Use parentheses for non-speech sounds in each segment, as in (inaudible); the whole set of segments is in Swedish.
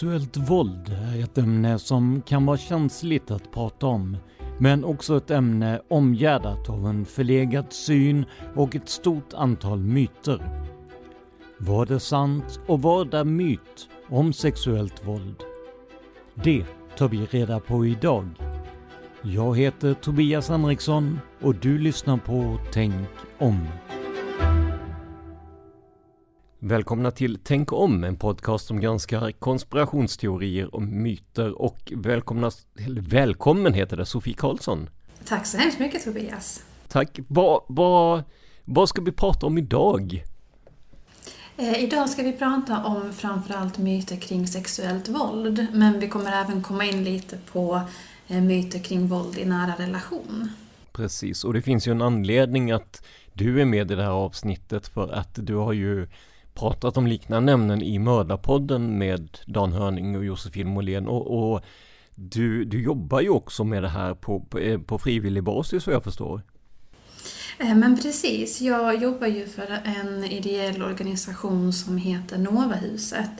Sexuellt våld är ett ämne som kan vara känsligt att prata om, men också ett ämne omgärdat av en förlegad syn och ett stort antal myter. Vad är sant och vad är myt om sexuellt våld? Det tar vi reda på idag. Jag heter Tobias Henriksson och du lyssnar på Tänk om. Välkomna till Tänk om, en podcast som granskar konspirationsteorier och myter och välkomna, välkommen heter det, Sofie Karlsson. Tack så hemskt mycket Tobias. Tack. Vad, vad, vad ska vi prata om idag? Eh, idag ska vi prata om framförallt myter kring sexuellt våld, men vi kommer även komma in lite på eh, myter kring våld i nära relation. Precis, och det finns ju en anledning att du är med i det här avsnittet för att du har ju pratat om liknande ämnen i Mördarpodden med Dan Hörning och Josefin Måhlén och, och du, du jobbar ju också med det här på, på, eh, på frivillig basis vad jag förstår. Eh, men precis, jag jobbar ju för en ideell organisation som heter Novahuset.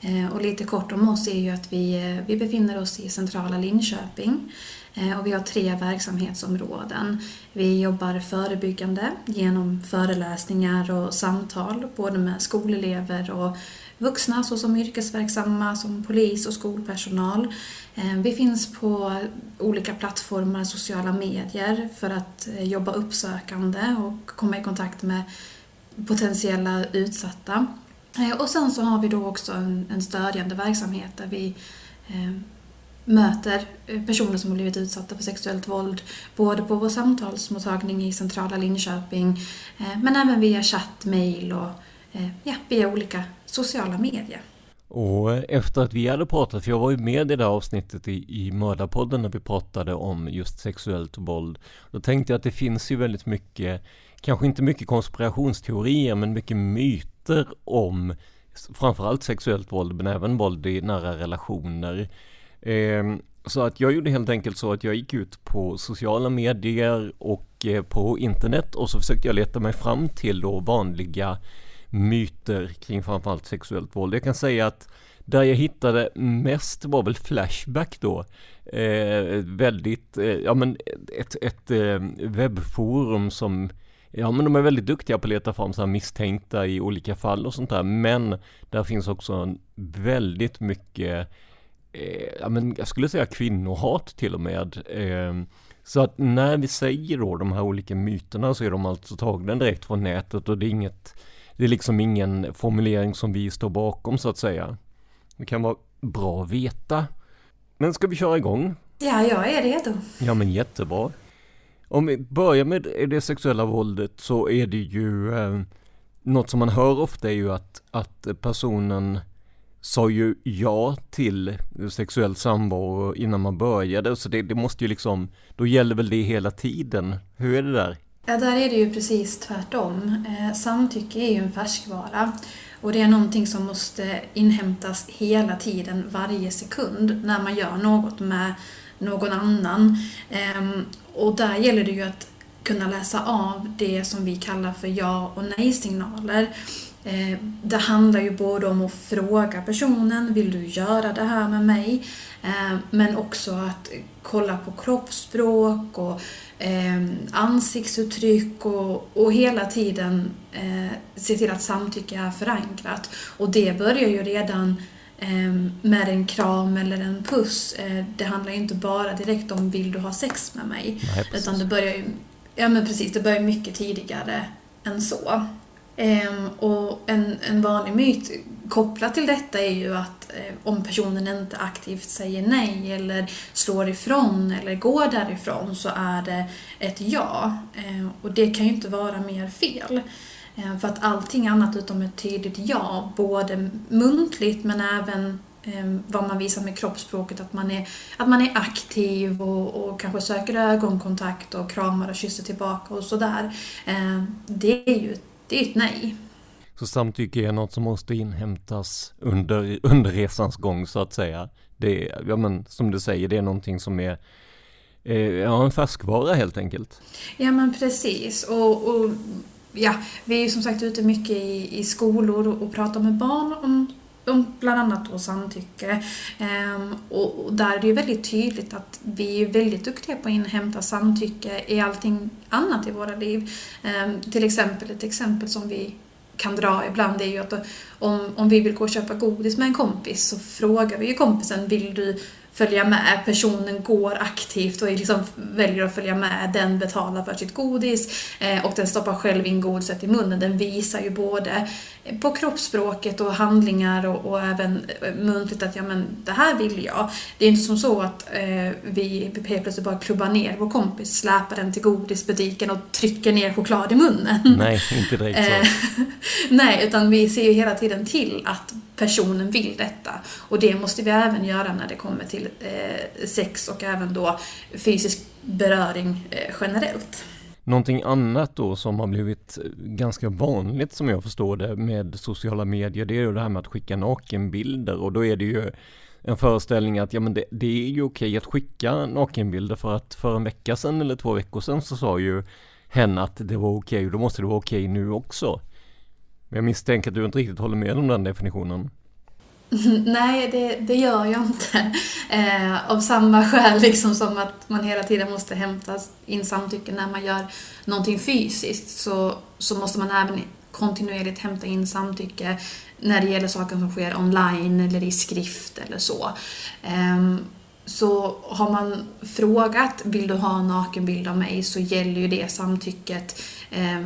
Eh, och lite kort om oss är ju att vi, vi befinner oss i centrala Linköping. Eh, och vi har tre verksamhetsområden. Vi jobbar förebyggande genom föreläsningar och samtal både med skolelever och vuxna såsom yrkesverksamma, som polis och skolpersonal. Eh, vi finns på olika plattformar, sociala medier för att eh, jobba uppsökande och komma i kontakt med potentiella utsatta. Och sen så har vi då också en, en stödjande verksamhet där vi möter personer som har blivit utsatta för sexuellt våld både på vår samtalsmottagning i centrala Linköping eh, men även via chatt, mail och eh, ja, via olika sociala medier. Och efter att vi hade pratat, för jag var ju med i det här avsnittet i, i Mördarpodden när vi pratade om just sexuellt våld. Då tänkte jag att det finns ju väldigt mycket, kanske inte mycket konspirationsteorier, men mycket myter om framförallt sexuellt våld, men även våld i nära relationer. Ehm, så att jag gjorde helt enkelt så att jag gick ut på sociala medier och eh, på internet och så försökte jag leta mig fram till då vanliga myter kring framförallt sexuellt våld. Jag kan säga att där jag hittade mest var väl Flashback då. Eh, väldigt, eh, ja men ett, ett eh, webbforum som Ja men de är väldigt duktiga på att leta fram så här misstänkta i olika fall och sånt där. Men där finns också väldigt mycket eh, ja, men jag skulle säga kvinnohat till och med. Eh, Så att när vi säger då de här olika myterna så är de alltså tagna direkt från nätet och det är inget, det är liksom ingen formulering som vi står bakom så att säga. Det kan vara bra att veta. Men ska vi köra igång? Ja, jag är redo. Ja men jättebra. Om vi börjar med det sexuella våldet så är det ju eh, något som man hör ofta är ju att, att personen sa ju ja till sexuell samvaro innan man började så det, det måste ju liksom, då gäller väl det hela tiden. Hur är det där? Ja, där är det ju precis tvärtom. Eh, samtycke är ju en färskvara och det är någonting som måste inhämtas hela tiden, varje sekund, när man gör något med någon annan. Ehm, och där gäller det ju att kunna läsa av det som vi kallar för ja och nej-signaler. Eh, det handlar ju både om att fråga personen, vill du göra det här med mig? Eh, men också att kolla på kroppsspråk och eh, ansiktsuttryck och, och hela tiden se till att samtycke är förankrat. Och det börjar ju redan med en kram eller en puss. Det handlar ju inte bara direkt om vill du ha sex med mig? Nej, utan det börjar ju, ja men precis, det börjar mycket tidigare än så. Ehm, och en, en vanlig myt kopplat till detta är ju att eh, om personen inte aktivt säger nej eller slår ifrån eller går därifrån så är det ett ja. Ehm, och det kan ju inte vara mer fel. Ehm, för att allting annat utom ett tydligt ja, både muntligt men även ehm, vad man visar med kroppsspråket, att man är, att man är aktiv och, och kanske söker ögonkontakt och kramar och kysser tillbaka och sådär. Ehm, det är ju det är ett nej. Så samtycke är något som måste inhämtas under, under resans gång så att säga. Det är, ja men som du säger, det är någonting som är eh, ja, en färskvara helt enkelt. Ja men precis och, och ja, vi är ju som sagt ute mycket i, i skolor och, och pratar med barn om om bland annat då samtycke. Ehm, och, där är det ju väldigt tydligt att vi är väldigt duktiga på att inhämta samtycke i allting annat i våra liv. Ehm, till exempel, ett exempel som vi kan dra ibland är ju att om, om vi vill gå och köpa godis med en kompis så frågar vi ju kompisen, vill du följa med. Personen går aktivt och liksom väljer att följa med. Den betalar för sitt godis eh, och den stoppar själv in godiset i munnen. Den visar ju både på kroppsspråket och handlingar och, och även eh, muntligt att ja men det här vill jag. Det är inte som så att eh, vi helt plötsligt bara klubbar ner vår kompis, släpar den till godisbutiken och trycker ner choklad i munnen. Nej, inte direkt så. Eh, (laughs) nej, utan vi ser ju hela tiden till att personen vill detta. Och det måste vi även göra när det kommer till eh, sex och även då fysisk beröring eh, generellt. Någonting annat då som har blivit eh, ganska vanligt som jag förstår det med sociala medier det är ju det här med att skicka nakenbilder och då är det ju en föreställning att ja men det, det är ju okej att skicka nakenbilder för att för en vecka sedan eller två veckor sedan så sa ju hen att det var okej och då måste det vara okej nu också. Men jag misstänker att du inte riktigt håller med om den definitionen. (laughs) Nej, det, det gör jag inte. Eh, av samma skäl liksom som att man hela tiden måste hämta in samtycke när man gör någonting fysiskt så, så måste man även kontinuerligt hämta in samtycke när det gäller saker som sker online eller i skrift eller så. Eh, så har man frågat vill du ha en nakenbild av mig så gäller ju det samtycket eh,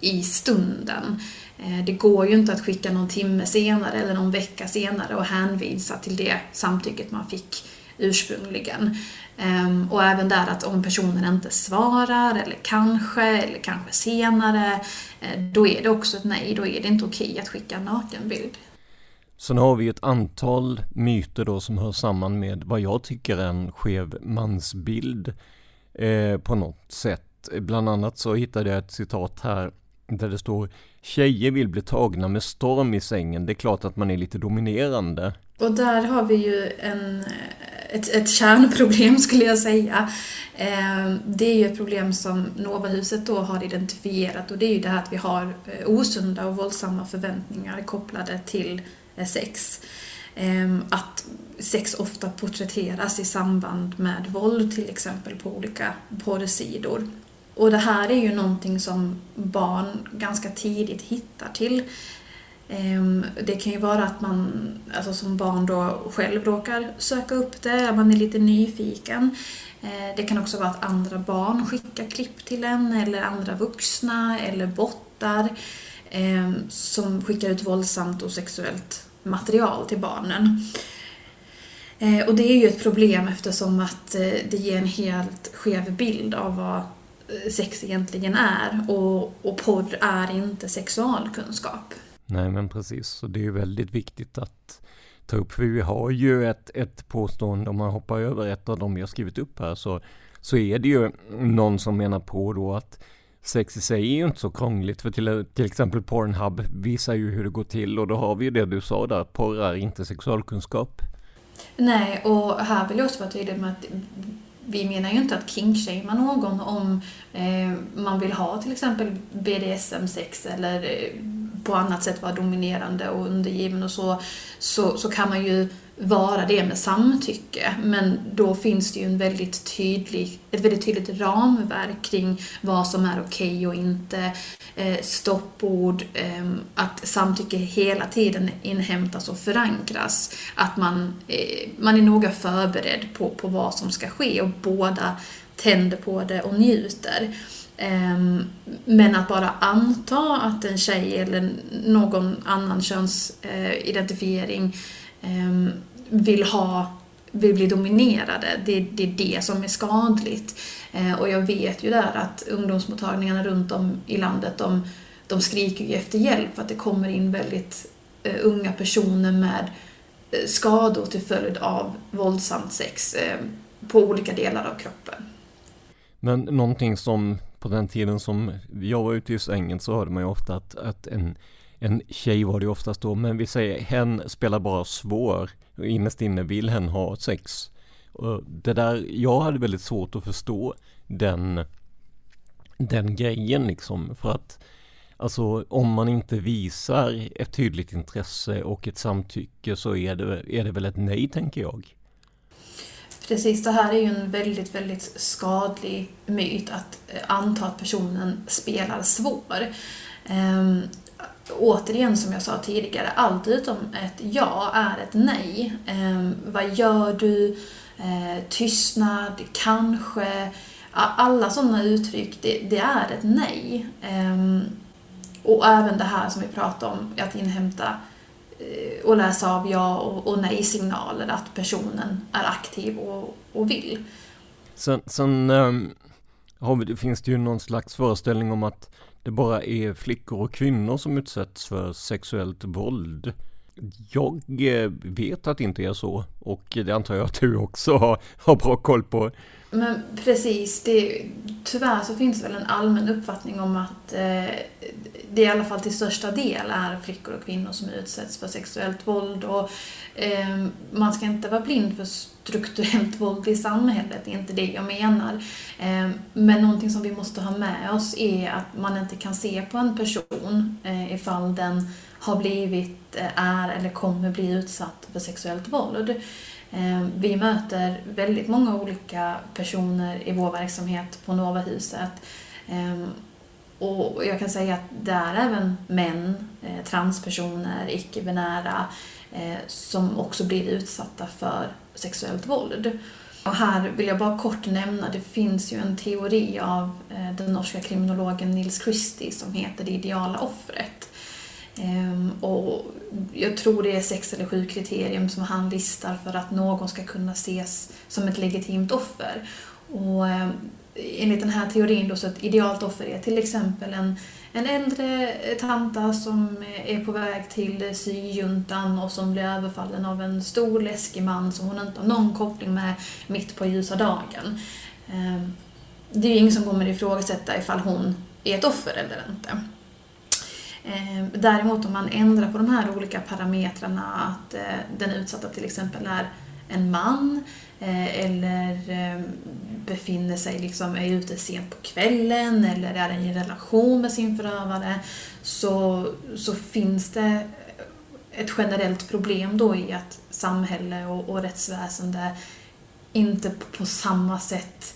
i stunden. Eh, det går ju inte att skicka någon timme senare eller någon vecka senare och hänvisa till det samtycket man fick ursprungligen. Ehm, och även där att om personen inte svarar, eller kanske, eller kanske senare, eh, då är det också ett nej, då är det inte okej att skicka en nakenbild. Sen har vi ett antal myter då som hör samman med vad jag tycker är en skev mansbild eh, på något sätt. Bland annat så hittade jag ett citat här där det står Tjejer vill bli tagna med storm i sängen. Det är klart att man är lite dominerande. Och där har vi ju en, ett, ett kärnproblem skulle jag säga. Eh, det är ju ett problem som Novahuset då har identifierat och det är ju det här att vi har eh, osunda och våldsamma förväntningar kopplade till eh, sex. Ehm, att sex ofta porträtteras i samband med våld till exempel på olika porrsidor. Och det här är ju någonting som barn ganska tidigt hittar till. Ehm, det kan ju vara att man alltså som barn då själv råkar söka upp det, att man är lite nyfiken. Ehm, det kan också vara att andra barn skickar klipp till en eller andra vuxna eller bottar ehm, som skickar ut våldsamt och sexuellt material till barnen. Och det är ju ett problem eftersom att eh, det ger en helt skev bild av vad sex egentligen är och, och porr är inte sexualkunskap. Nej men precis, så det är väldigt viktigt att ta upp, för vi har ju ett, ett påstående, om man hoppar över ett av dem jag skrivit upp här, så, så är det ju någon som menar på då att sex i sig är ju inte så krångligt, för till, till exempel Pornhub visar ju hur det går till och då har vi ju det du sa där, porr är inte sexualkunskap. Nej, och här vill jag också vara tydlig med att vi menar ju inte att kinkshamea någon om eh, man vill ha till exempel BDSM-sex eller eh, på annat sätt vara dominerande och undergiven och så, så, så kan man ju vara det med samtycke. Men då finns det ju en väldigt tydlig, ett väldigt tydligt ramverk kring vad som är okej okay och inte. Eh, stoppord, eh, att samtycke hela tiden inhämtas och förankras. Att man, eh, man är noga förberedd på, på vad som ska ske och båda tänder på det och njuter. Ehm, men att bara anta att en tjej eller någon annan könsidentifiering Ehm, vill ha vill bli dominerade, det, det är det som är skadligt. Eh, och jag vet ju där att ungdomsmottagningarna runt om i landet, de, de skriker ju efter hjälp för att det kommer in väldigt eh, unga personer med eh, skador till följd av våldsamt sex på olika delar av kroppen. Men någonting som på den tiden som jag var ute i svängen så hörde man ju ofta att, att en, en tjej var det oftast då, men vi säger hen spelar bara svår och innerst inne vill hen ha sex. Och det där, jag hade väldigt svårt att förstå den, den grejen liksom för att Alltså om man inte visar ett tydligt intresse och ett samtycke så är det, är det väl ett nej tänker jag. Precis, det här är ju en väldigt, väldigt skadlig myt att eh, anta att personen spelar svår. Ehm, Återigen som jag sa tidigare, allt utom ett ja är ett nej. Eh, vad gör du? Eh, tystnad, kanske. Alla sådana uttryck, det, det är ett nej. Eh, och även det här som vi pratade om, att inhämta Eh, och läsa av ja och, och nej-signaler, att personen är aktiv och, och vill. Sen, sen um, vi, finns det ju någon slags föreställning om att det bara är flickor och kvinnor som utsätts för sexuellt våld. Jag eh, vet att det inte är så och det antar jag att du också har, har bra koll på. Men precis, det, tyvärr så finns det väl en allmän uppfattning om att eh, det i alla fall till största del är flickor och kvinnor som utsätts för sexuellt våld. Och, eh, man ska inte vara blind för strukturellt (laughs) våld i samhället, det är inte det jag menar. Eh, men någonting som vi måste ha med oss är att man inte kan se på en person eh, ifall den har blivit, eh, är eller kommer bli utsatt för sexuellt våld. Eh, vi möter väldigt många olika personer i vår verksamhet på Novahuset. Ehm, och jag kan säga att det är även män, eh, transpersoner, icke-binära eh, som också blir utsatta för sexuellt våld. Och här vill jag bara kort nämna, det finns ju en teori av den norska kriminologen Nils Christie som heter Det ideala offret. Ehm, och jag tror det är sex eller sju kriterier som han listar för att någon ska kunna ses som ett legitimt offer. Och ehm, enligt den här teorin då så ett idealt offer är till exempel en, en äldre tanta som är på väg till syjuntan och som blir överfallen av en stor läskig man som hon inte har någon koppling med mitt på ljusa dagen. Ehm, det är ju ingen som kommer ifrågasätta ifall hon är ett offer eller inte. Eh, däremot om man ändrar på de här olika parametrarna, att eh, den utsatta till exempel är en man eh, eller befinner sig, liksom, är ute sent på kvällen eller är i en relation med sin förövare, så, så finns det ett generellt problem då i att samhälle och, och rättsväsende inte på samma sätt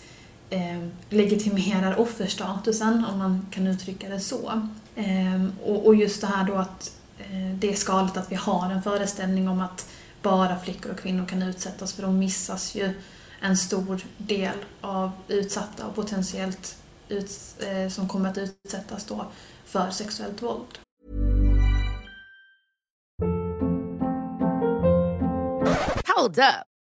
eh, legitimerar offerstatusen, om man kan uttrycka det så. Ehm, och, just det här då att eh, det är skadligt att vi har en föreställning om att bara flickor och kvinnor kan utsättas för då missas ju en stor del av utsatta och potentiellt ut, eh, som kommer att utsättas då för sexuellt våld. Hold up.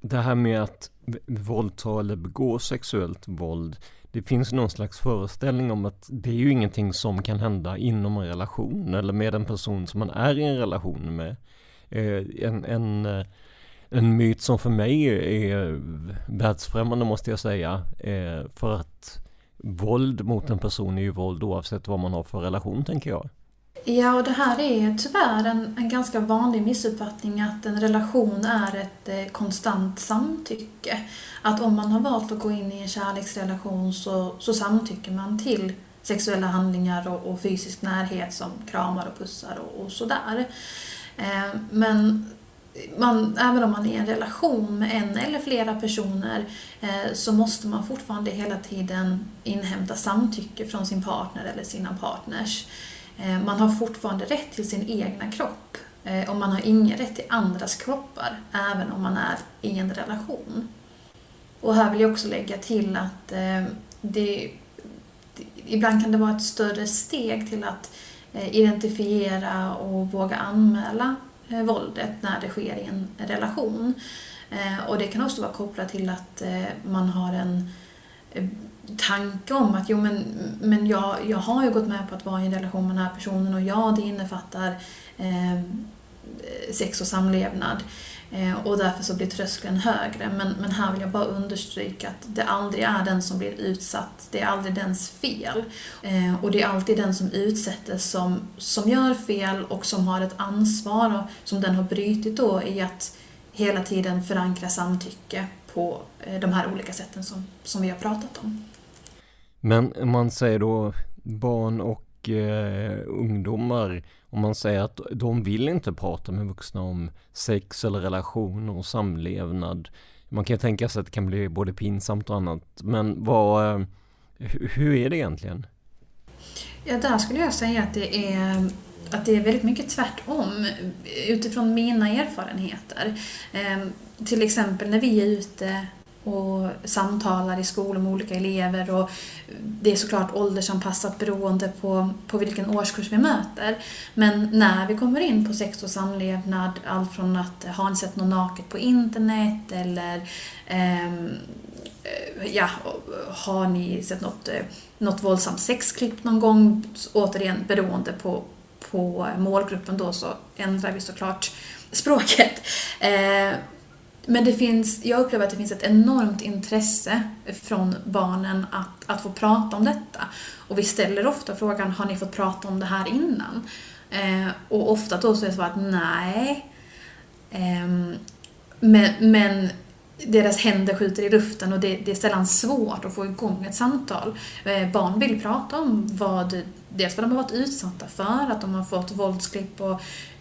det här med att våldta eller begå sexuellt våld. Det finns någon slags föreställning om att det är ju ingenting som kan hända inom en relation eller med en person som man är i en relation med. Eh, en, en, eh, en myt som för mig är världsfrämmande måste jag säga. Eh, för att våld mot en person är ju våld oavsett vad man har för relation tänker jag. Ja, och det här är tyvärr en, en ganska vanlig missuppfattning att en relation är ett eh, konstant samtycke. Att om man har valt att gå in i en kärleksrelation så, så samtycker man till sexuella handlingar och, och fysisk närhet som kramar och pussar och, och sådär. Eh, men man, även om man är i en relation med en eller flera personer eh, så måste man fortfarande hela tiden inhämta samtycke från sin partner eller sina partners. Eh, man har fortfarande rätt till sin egna kropp eh, och man har ingen rätt till andras kroppar, även om man är i en relation. Och här vill jag också lägga till att eh, det, ibland kan det vara ett större steg till att identifiera och våga anmäla våldet när det sker i en relation. Och det kan också vara kopplat till att man har en tanke om att jo men, men jag, jag har ju gått med på att vara i en relation med den här personen och ja, det innefattar eh, sex och samlevnad. Eh, och därför så blir tröskeln högre. Men, men här vill jag bara understryka att det aldrig är den som blir utsatt, det är aldrig dens fel. Eh, och det är alltid den som utsätter som, som gör fel och som har ett ansvar och som den har brytit då i att hela tiden förankra samtycke på eh, de här olika sätten som, som vi har pratat om. Men om man säger då barn och eh, ungdomar, om man säger att de vill inte prata med vuxna om sex eller relationer och samlevnad. Man kan ju tänka sig att det kan bli både pinsamt och annat. Men vad, eh, hur är det egentligen? Ja, där skulle jag säga att det är att det är väldigt mycket tvärtom utifrån mina erfarenheter. Eh, till exempel när vi är ute och samtalar i skolor med olika elever och det är såklart åldersanpassat beroende på, på vilken årskurs vi möter. Men när vi kommer in på sex och samlevnad, allt från att har ni sett något naket på internet eller ehm, eh, ja, har ni sett något, något våldsamt sexklipp någon gång? Återigen beroende på, på målgruppen då så ändrar vi såklart språket. Eh, men det finns, jag upplever att det finns ett enormt intresse från barnen att, att få prata om detta. Och vi ställer ofta frågan, har ni fått prata om det här innan? Eh, och ofta då så är svaret nej. Eh, men, men deras händer skjuter i luften och det, det, är sällan svårt att få igång ett samtal. Eh, barn vill prata om vad dels vad de har varit utsatta för, att de har fått våldsklipp och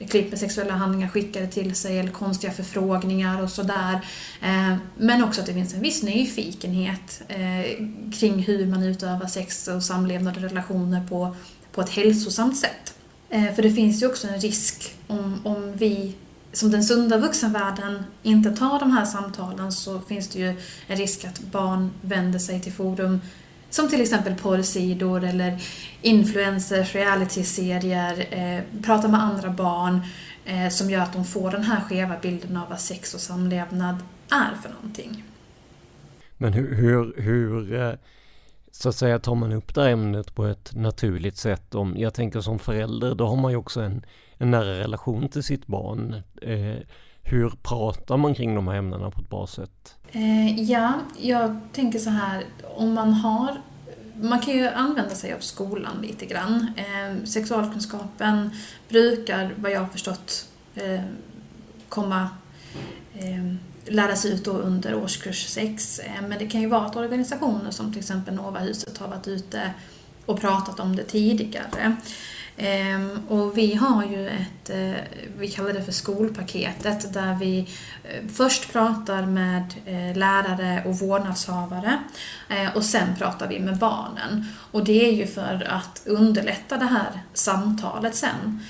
klipp med sexuella handlingar skickade till sig eller konstiga förfrågningar och sådär. Eh, men också att det finns en viss nyfikenhet eh, kring hur man utövar sex och samlevnad och relationer på, på ett hälsosamt sätt. Eh, för det finns ju också en risk om, om vi som den sunda vuxenvärlden inte tar de här samtalen så finns det ju en risk att barn vänder sig till forum som till exempel porrsidor eller influencers, realityserier, eh, prata med andra barn eh, som gör att de får den här skeva bilden av vad sex och samlevnad är för någonting. Men hur, hur, hur så att säga tar man upp det här ämnet på ett naturligt sätt? Om, jag tänker som förälder, då har man ju också en, en nära relation till sitt barn. Eh, hur pratar man kring de här ämnena på ett bra sätt? Eh, ja, jag tänker så här, om man har man kan ju använda sig av skolan lite grann. Eh, sexualkunskapen brukar, vad jag har förstått, eh, komma eh, läras ut då under årskurs 6. Eh, men det kan ju vara att organisationer som till exempel Novahuset har varit ute och pratat om det tidigare. Ehm, och vi har ju ett, eh, vi kallar det för skolpaketet, där vi eh, först pratar med eh, lärare och vårdnadshavare och sen pratar vi med barnen. Och det är ju för att underlätta det här samtalet sen.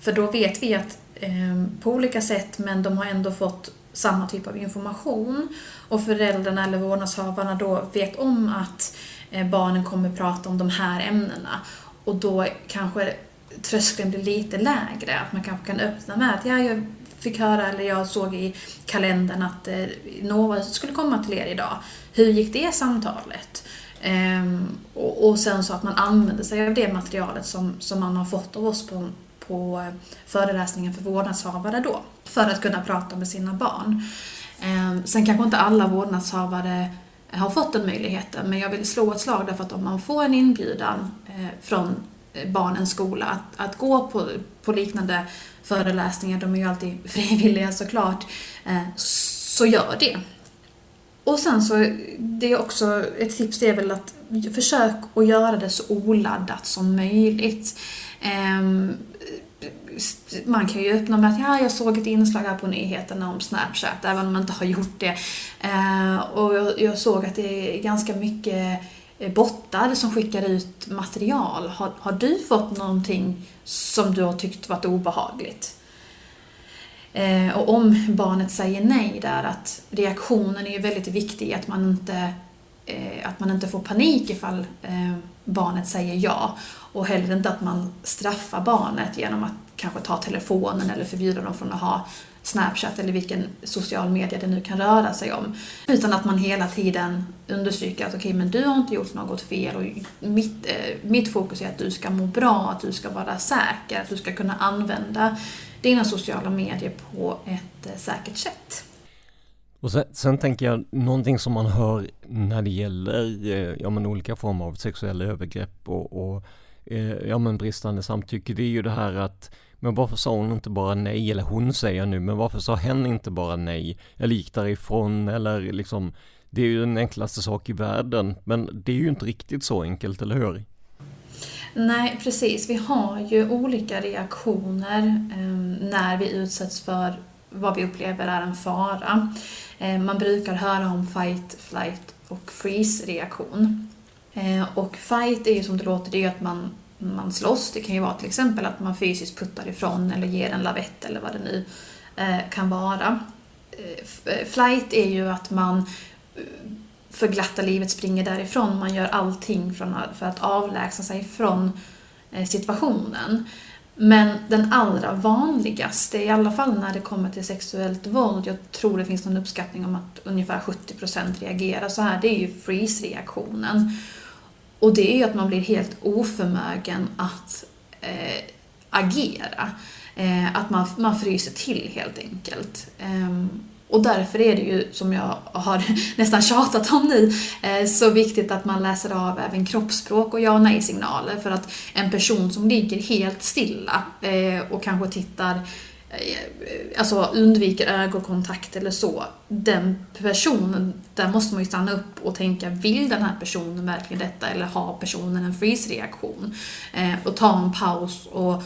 För då vet vi att ehm, på olika sätt, men de har ändå fått samma typ av information. Och föräldrarna eller vårdnadshavarna då vet om att barnen kommer prata om de här ämnena. Och då kanske tröskeln blir lite lägre. Att man kanske kan öppna med att ja, jag fick höra, eller jag såg i kalendern att eh, Nova skulle komma till er idag. Hur gick det samtalet? Ehm, och, och, sen så att man använder sig av det materialet som, som man har fått av oss på, på föreläsningen för vårdnadshavare då. För att kunna prata med sina barn. Ehm, sen kanske inte alla vårdnadshavare har fått den möjligheten, men jag vill slå ett slag därför att om man får en inbjudan eh, från eh, barnens skola att, att gå på, på liknande föreläsningar, de är ju alltid (laughs) frivilliga såklart, eh, så gör det. Och sen så, det är också ett tips det är väl att försök att göra det så oladdat som möjligt. Ehm, man kan ju öppna med att ja, jag såg ett inslag här på nyheterna om Snapchat, även om man inte har gjort det. Eh, och jag, jag, såg att det är ganska mycket eh, bottar som skickar ut material. Har, har du fått någonting som du har tyckt varit obehagligt? Eh, och om barnet säger nej där, att reaktionen är ju väldigt viktig, att man inte, eh, att man inte får panik ifall eh, barnet säger ja. Och heller inte att man straffar barnet genom att kanske ta telefonen eller förbjuda dem från att ha Snapchat eller vilken social media det nu kan röra sig om. Utan att man hela tiden understryker att okej, okay, men du har inte gjort något fel och mitt, eh, mitt fokus är att du ska må bra, att du ska vara säker, att du ska kunna använda dina sociala medier på ett eh, säkert sätt. Och sen, sen, tänker jag, någonting som man hör när det gäller eh, ja, men olika former av sexuella övergrepp och, och eh, ja, men bristande samtycke, det är ju det här att men varför sa hon inte bara nej? Eller hon säger nu, men varför sa hen inte bara nej? Eller gick därifrån? Eller liksom, det är ju den enklaste sak i världen. Men det är ju inte riktigt så enkelt, eller hur? Nej, precis. Vi har ju olika reaktioner eh, när vi utsätts för vad vi upplever är en fara. Eh, man brukar höra om fight, flight och freeze-reaktion. Eh, och fight är ju som det låter, det är ju att man man slåss. Det kan ju vara till exempel att man fysiskt puttar ifrån eller ger en lavett eller vad det nu eh, kan vara. Eh, eh, flight är ju att man för glatta livet springer därifrån. Man gör allting för att avlägsna sig från situationen. Men den allra vanligaste, i alla fall när det kommer till sexuellt våld, jag tror det finns någon uppskattning om att ungefär 70% reagerar så här, det är ju freeze-reaktionen. Och det är ju att man blir helt oförmögen att eh, agera. Eh, att man, man fryser till helt enkelt. Eh, och därför är det ju, som jag har (laughs) nästan tjatat om nu, eh, så viktigt att man läser av även kroppsspråk och ja och nej-signaler. För att en person som ligger helt stilla eh, och kanske tittar eh, Eh, alltså undviker ögonkontakt eller så, den personen, där måste man ju stanna upp och tänka, vill den här personen verkligen detta eller har personen en freeze-reaktion? Eh, och ta en paus och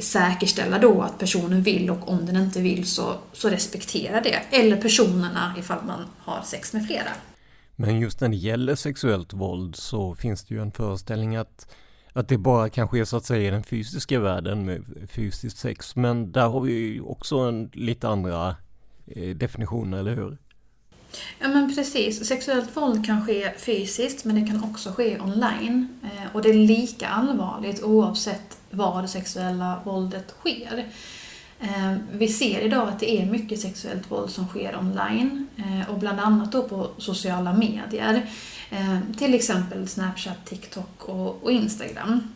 säkerställa då att personen vill och om den inte vill så, så respektera det. Eller personerna ifall man har sex med flera. Men just när det gäller sexuellt våld så finns det ju en föreställning att att det bara kanske är så att säga den fysiska världen med fysiskt sex. Men där har vi ju också en lite andra eh, definitioner, eller hur? Ja men precis. Sexuellt våld kan ske fysiskt men det kan också ske online. Eh, och det är lika allvarligt oavsett var det sexuella våldet sker. Eh, vi ser idag att det är mycket sexuellt våld som sker online eh, och bland annat då på sociala medier. Eh, till exempel Snapchat, TikTok och Instagram.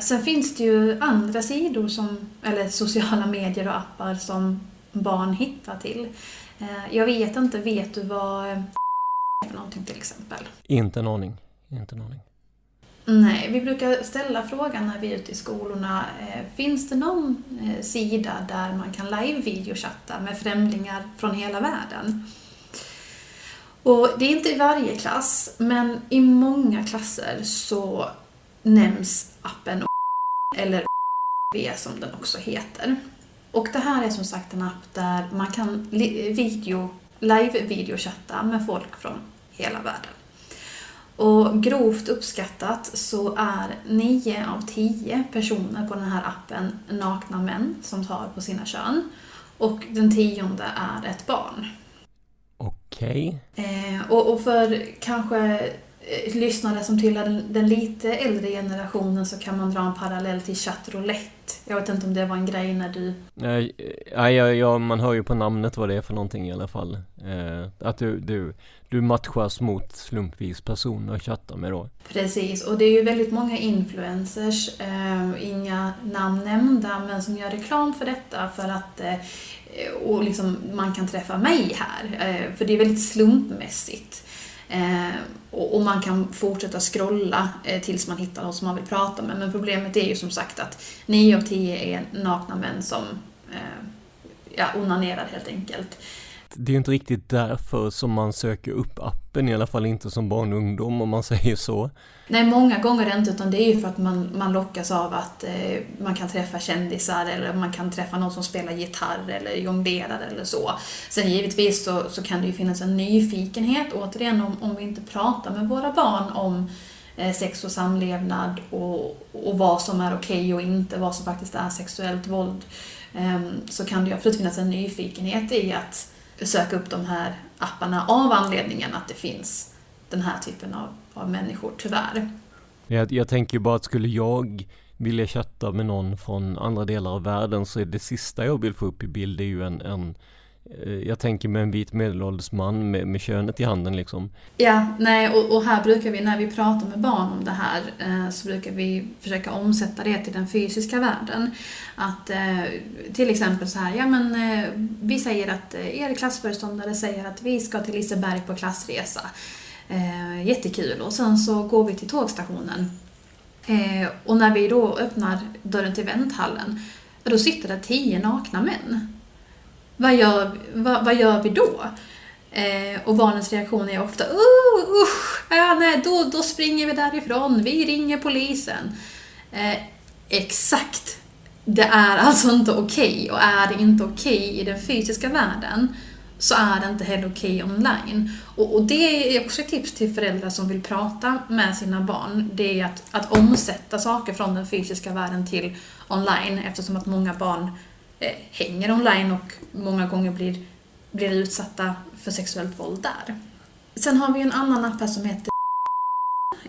Sen finns det ju andra sidor, som, eller sociala medier och appar som barn hittar till. Jag vet inte, vet du vad är för någonting till exempel? Inte en aning. Inte en aning. Nej, vi brukar ställa frågan när vi är ute i skolorna. Eh, finns det någon eh, sida där man kan live-videochatta med främlingar från hela världen? Och det är inte i varje klass, men i många klasser så nämns appen eller V som den också heter. Och det här är som sagt en app där man kan video, live-videochatta med folk från hela världen. Och grovt uppskattat så är 9 av 10 personer på den här appen nakna män som tar på sina kön. Och den tionde är ett barn. Okej. Okay. Eh, och, och, för kanske eh, lyssnare som tillhör den, den, lite äldre generationen så kan man dra en parallell till chattroulette. Jag vet inte om det var en grej när du... Nej, ja, ja, ja, man hör ju på namnet vad det är för någonting i alla fall. Eh, att du, du du matchas mot slumpvis personer och chattar med då. Precis, och det är ju väldigt många influencers, eh, inga namn nämnda, men som gör reklam för detta för att eh, och liksom, man kan träffa mig här. Eh, för det är väldigt slumpmässigt. Eh, och, och, man kan fortsätta scrolla eh, tills man hittar någon som man vill prata med. Men problemet är ju som sagt att 9 av 10 är nakna män som eh, ja, onanerar helt enkelt det är ju inte riktigt därför som man söker upp appen, i alla fall inte som barn och ungdom om man (laughs) säger så. Nej, många gånger inte, utan det är ju för att man, man lockas av att eh, man kan träffa kändisar eller man kan träffa någon som spelar gitarr eller jonglerar eller så. Sen givetvis så, så kan det ju finnas en nyfikenhet, återigen om, om vi inte pratar med våra barn om eh, sex och samlevnad och, och vad som är okej okay och inte, vad som faktiskt är sexuellt våld, ehm, så kan det ju absolut finnas en nyfikenhet i att söka upp de här apparna av anledningen att det finns den här typen av, av människor, tyvärr. Jag, jag tänker bara att skulle jag vilja chatta med någon från andra delar av världen så är det sista jag vill få upp i bild är ju en, en Eh, jag tänker med en vit medelålders man med, med könet i handen liksom. Ja, nej och, och, här brukar vi när vi pratar med barn om det här eh, så brukar vi försöka omsätta det till den fysiska världen. Att eh, till exempel så här, ja men eh, vi säger att eh, er klassföreståndare säger att vi ska till Liseberg på klassresa. Eh, jättekul och sen så går vi till tågstationen eh, och när vi då öppnar dörren till vänthallen, då sitter det tio nakna män vad gör, vad, vad gör vi då? Eh, och barnens reaktion är ofta uh, uh, ja, nej, då, då springer vi därifrån, vi ringer polisen. Eh, exakt. Det är alltså inte okej okay. och är det inte okej okay i den fysiska världen så är det inte heller okej okay online. Och, och, det är också ett tips till föräldrar som vill prata med sina barn. Det är att, att omsätta saker från den fysiska världen till online eftersom att många barn Eh, hänger online och många gånger blir, blir utsatta för sexuellt våld där. Sen har vi en annan app här som heter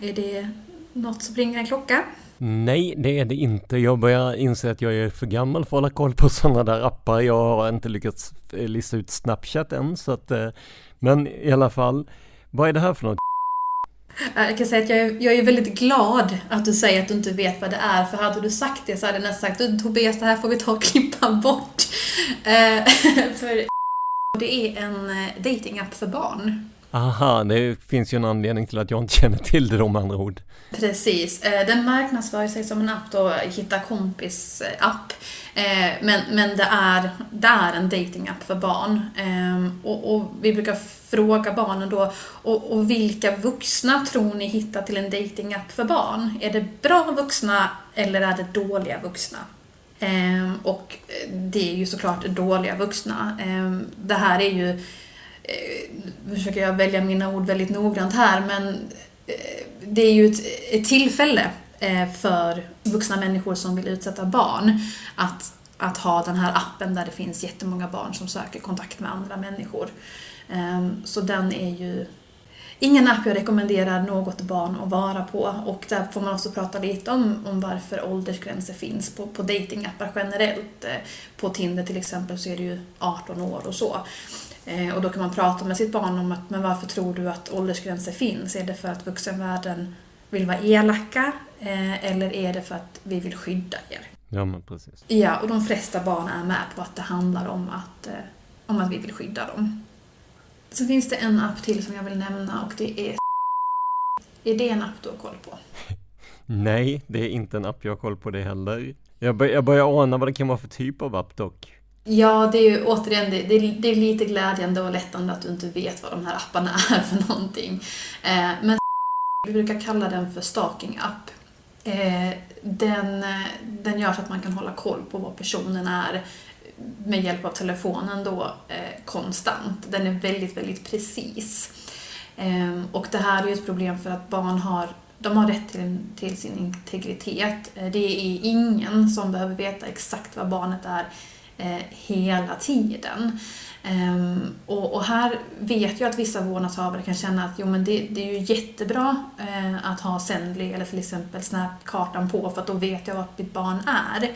(laughs) Är det något som ringer en klocka? Nej, det är det inte. Jag börjar inse att jag är för gammal för att hålla koll på (laughs) sådana där appar. Jag har inte lyckats eh, lista ut Snapchat än, så att, eh, men i alla fall. Vad är det här för något? Eh, jag kan säga att jag är, jag är väldigt glad att du säger att du inte vet vad det är, för hade du sagt det så hade jag nästan sagt du Tobias, det här får vi ta och (laughs) klippa bort. Eh, (laughs) för det är en eh, datingapp för barn. Aha, det finns ju en anledning till att jag inte känner till det då med andra ord. Precis. Eh, den marknadsför sig som en app då, Hitta kompis-app. Eh, eh, men, men det, är, det är en datingapp för barn. Ehm, och, och, vi brukar fråga barnen då, och, och vilka vuxna tror ni hittar till en datingapp för barn? Är det bra vuxna eller är det dåliga vuxna? Ehm, och det är ju såklart dåliga vuxna. Ehm, det här är ju Eh, nu försöker jag välja mina ord väldigt noggrant här, men eh, det är ju ett, ett tillfälle eh, för vuxna människor som vill utsätta barn att, att ha den här appen där det finns jättemånga barn som söker kontakt med andra människor. Ehm, så den är ju ingen app jag rekommenderar något barn att vara på och där får man också prata lite om, om varför åldersgränser finns på, på datingappar generellt. På Tinder till exempel så är det ju 18 år och så. Eh, och då kan man prata med sitt barn om att men varför tror du att åldersgränser finns? Är det för att vuxenvärlden vill vara elaka eh, eller är det för att vi vill skydda er? Ja, men precis. Ja, och de flesta barn är med på att det handlar om att, eh, om att vi vill skydda dem. Så finns det en app till som jag vill nämna och det är Är det en app du har koll på? (laughs) Nej, det är inte en app jag har koll på det heller. Jag, bör, jag börjar ana vad det kan vara för typ av app dock. Ja, det är ju återigen, det, det, det, är lite glädjande och lättande att du inte vet vad de här apparna (laughs) är för någonting. Eh, men vi brukar kalla den för stalking-app. Eh, den, den gör så att man kan hålla koll på vad personen är med hjälp av telefonen då eh, konstant. Den är väldigt, väldigt precis. Ehm, och det här är ju ett problem för att barn har de har rätt till, till sin integritet. Eh, det är ingen som behöver veta exakt vad barnet är eh, hela tiden. Um, och, och, här vet jag att vissa vårdnadshavare kan känna att jo, men det, det är ju jättebra eh, att ha Sendly eller till exempel Snapkartan på för att då vet jag vart mitt barn är.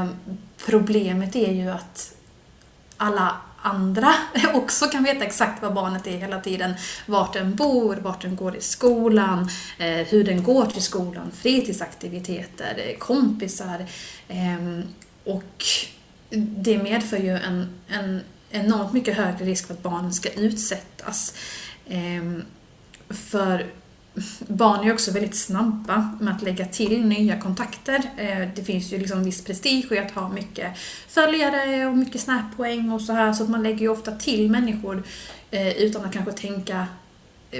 Um, problemet är ju att alla andra (laughs) också kan veta exakt var barnet är hela tiden. Vart den bor, vart den går i skolan, eh, hur den går till skolan, fritidsaktiviteter, eh, kompisar. Eh, och det medför ju en, en enormt mycket högre risk för att barnen ska utsättas. Ehm, för barn är också väldigt snabba med att lägga till nya kontakter. Eh, det finns ju liksom viss prestige i att ha mycket följare och mycket snappoäng och så här så att man lägger ju ofta till människor eh, utan att kanske tänka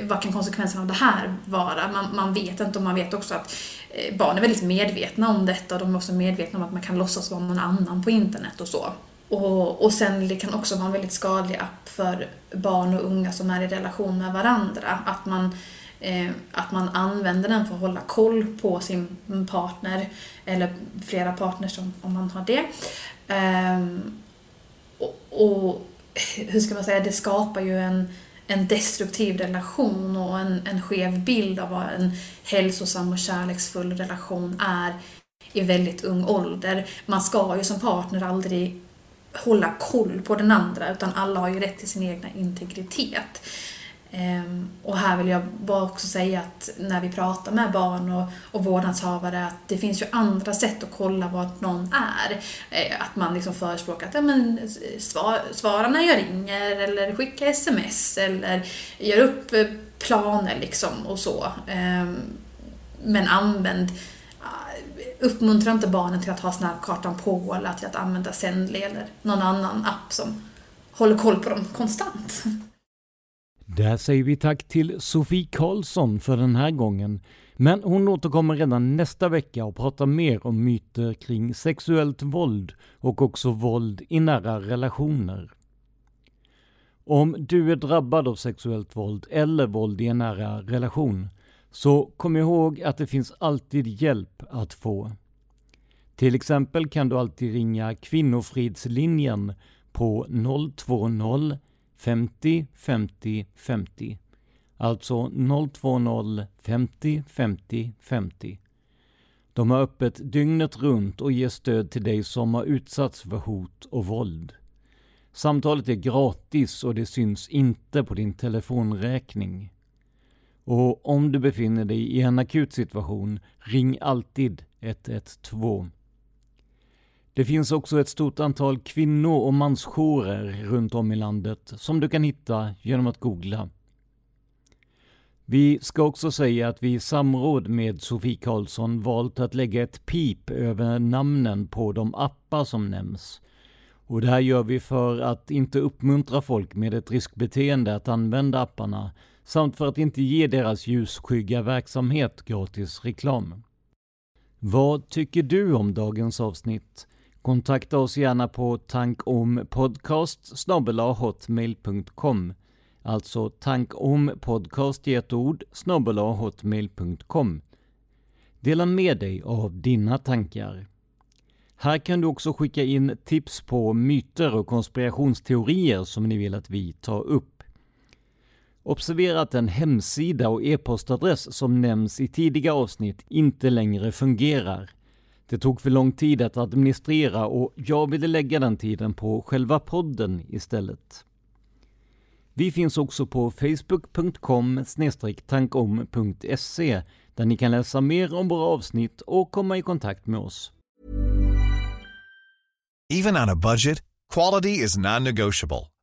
vad kan konsekvenserna av det här vara? Man, man vet inte och man vet också att eh, barn är väldigt medvetna om detta och de är också medvetna om att man kan låtsas vara någon annan på internet och så. Och, och sen det kan också vara en väldigt skadlig app för barn och unga som är i relation med varandra. Att man, eh, att man använder den för att hålla koll på sin partner, eller flera partners om, om man har det. Eh, och, och hur ska man säga, det skapar ju en en destruktiv relation och en, en skev bild av vad en hälsosam och kärleksfull relation är i väldigt ung ålder. Man ska ju som partner aldrig hålla koll på den andra utan alla har ju rätt till sin egna integritet. Ehm, och här vill jag bara också säga att när vi pratar med barn och, och vårdnadshavare att det finns ju andra sätt att kolla vad någon är. Eh, att man liksom förespråkar att ja, men, eh, svara när jag ringer eller skicka sms eller gör upp eh, planer liksom och så. Ehm, men använd Uppmuntra inte barnen till att ha snabbkartan på eller till att använda Sendly eller någon annan app som håller koll på dem konstant. Där säger vi tack till Sofie Karlsson för den här gången. Men hon återkommer redan nästa vecka och pratar mer om myter kring sexuellt våld och också våld i nära relationer. Om du är drabbad av sexuellt våld eller våld i en nära relation, så kom ihåg att det finns alltid hjälp att få. Till exempel kan du alltid ringa Kvinnofridslinjen på 020 50 50 50. Alltså 020 50 50 50. De har öppet dygnet runt och ger stöd till dig som har utsatts för hot och våld. Samtalet är gratis och det syns inte på din telefonräkning. Och om du befinner dig i en akut situation, ring alltid 112. Det finns också ett stort antal kvinno och mansjourer runt om i landet som du kan hitta genom att googla. Vi ska också säga att vi i samråd med Sofie Karlsson valt att lägga ett pip över namnen på de appar som nämns. Och det här gör vi för att inte uppmuntra folk med ett riskbeteende att använda apparna samt för att inte ge deras ljusskygga verksamhet gratis reklam. Vad tycker du om dagens avsnitt? Kontakta oss gärna på tankompodcast hotmail.com Alltså tankompodcast i ett ord hotmail.com Dela med dig av dina tankar. Här kan du också skicka in tips på myter och konspirationsteorier som ni vill att vi tar upp. Observera att den hemsida och e-postadress som nämns i tidiga avsnitt inte längre fungerar. Det tog för lång tid att administrera och jag ville lägga den tiden på själva podden istället. Vi finns också på facebook.com tankom.se där ni kan läsa mer om våra avsnitt och komma i kontakt med oss. Even on a budget, quality is non-negotiable.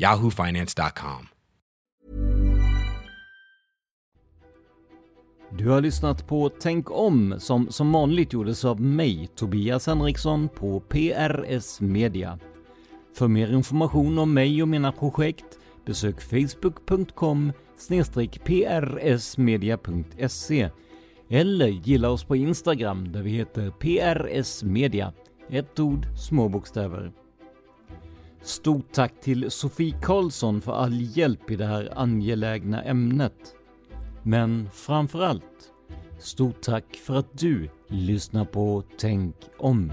yahoofinance.com. Du har lyssnat på Tänk om som som vanligt gjordes av mig, Tobias Henriksson på PRS Media. För mer information om mig och mina projekt besök facebook.com prsmedia.se eller gilla oss på Instagram där vi heter PRS Media. Ett ord, små bokstäver. Stort tack till Sofie Karlsson för all hjälp i det här angelägna ämnet. Men framför allt, stort tack för att du lyssnar på Tänk om.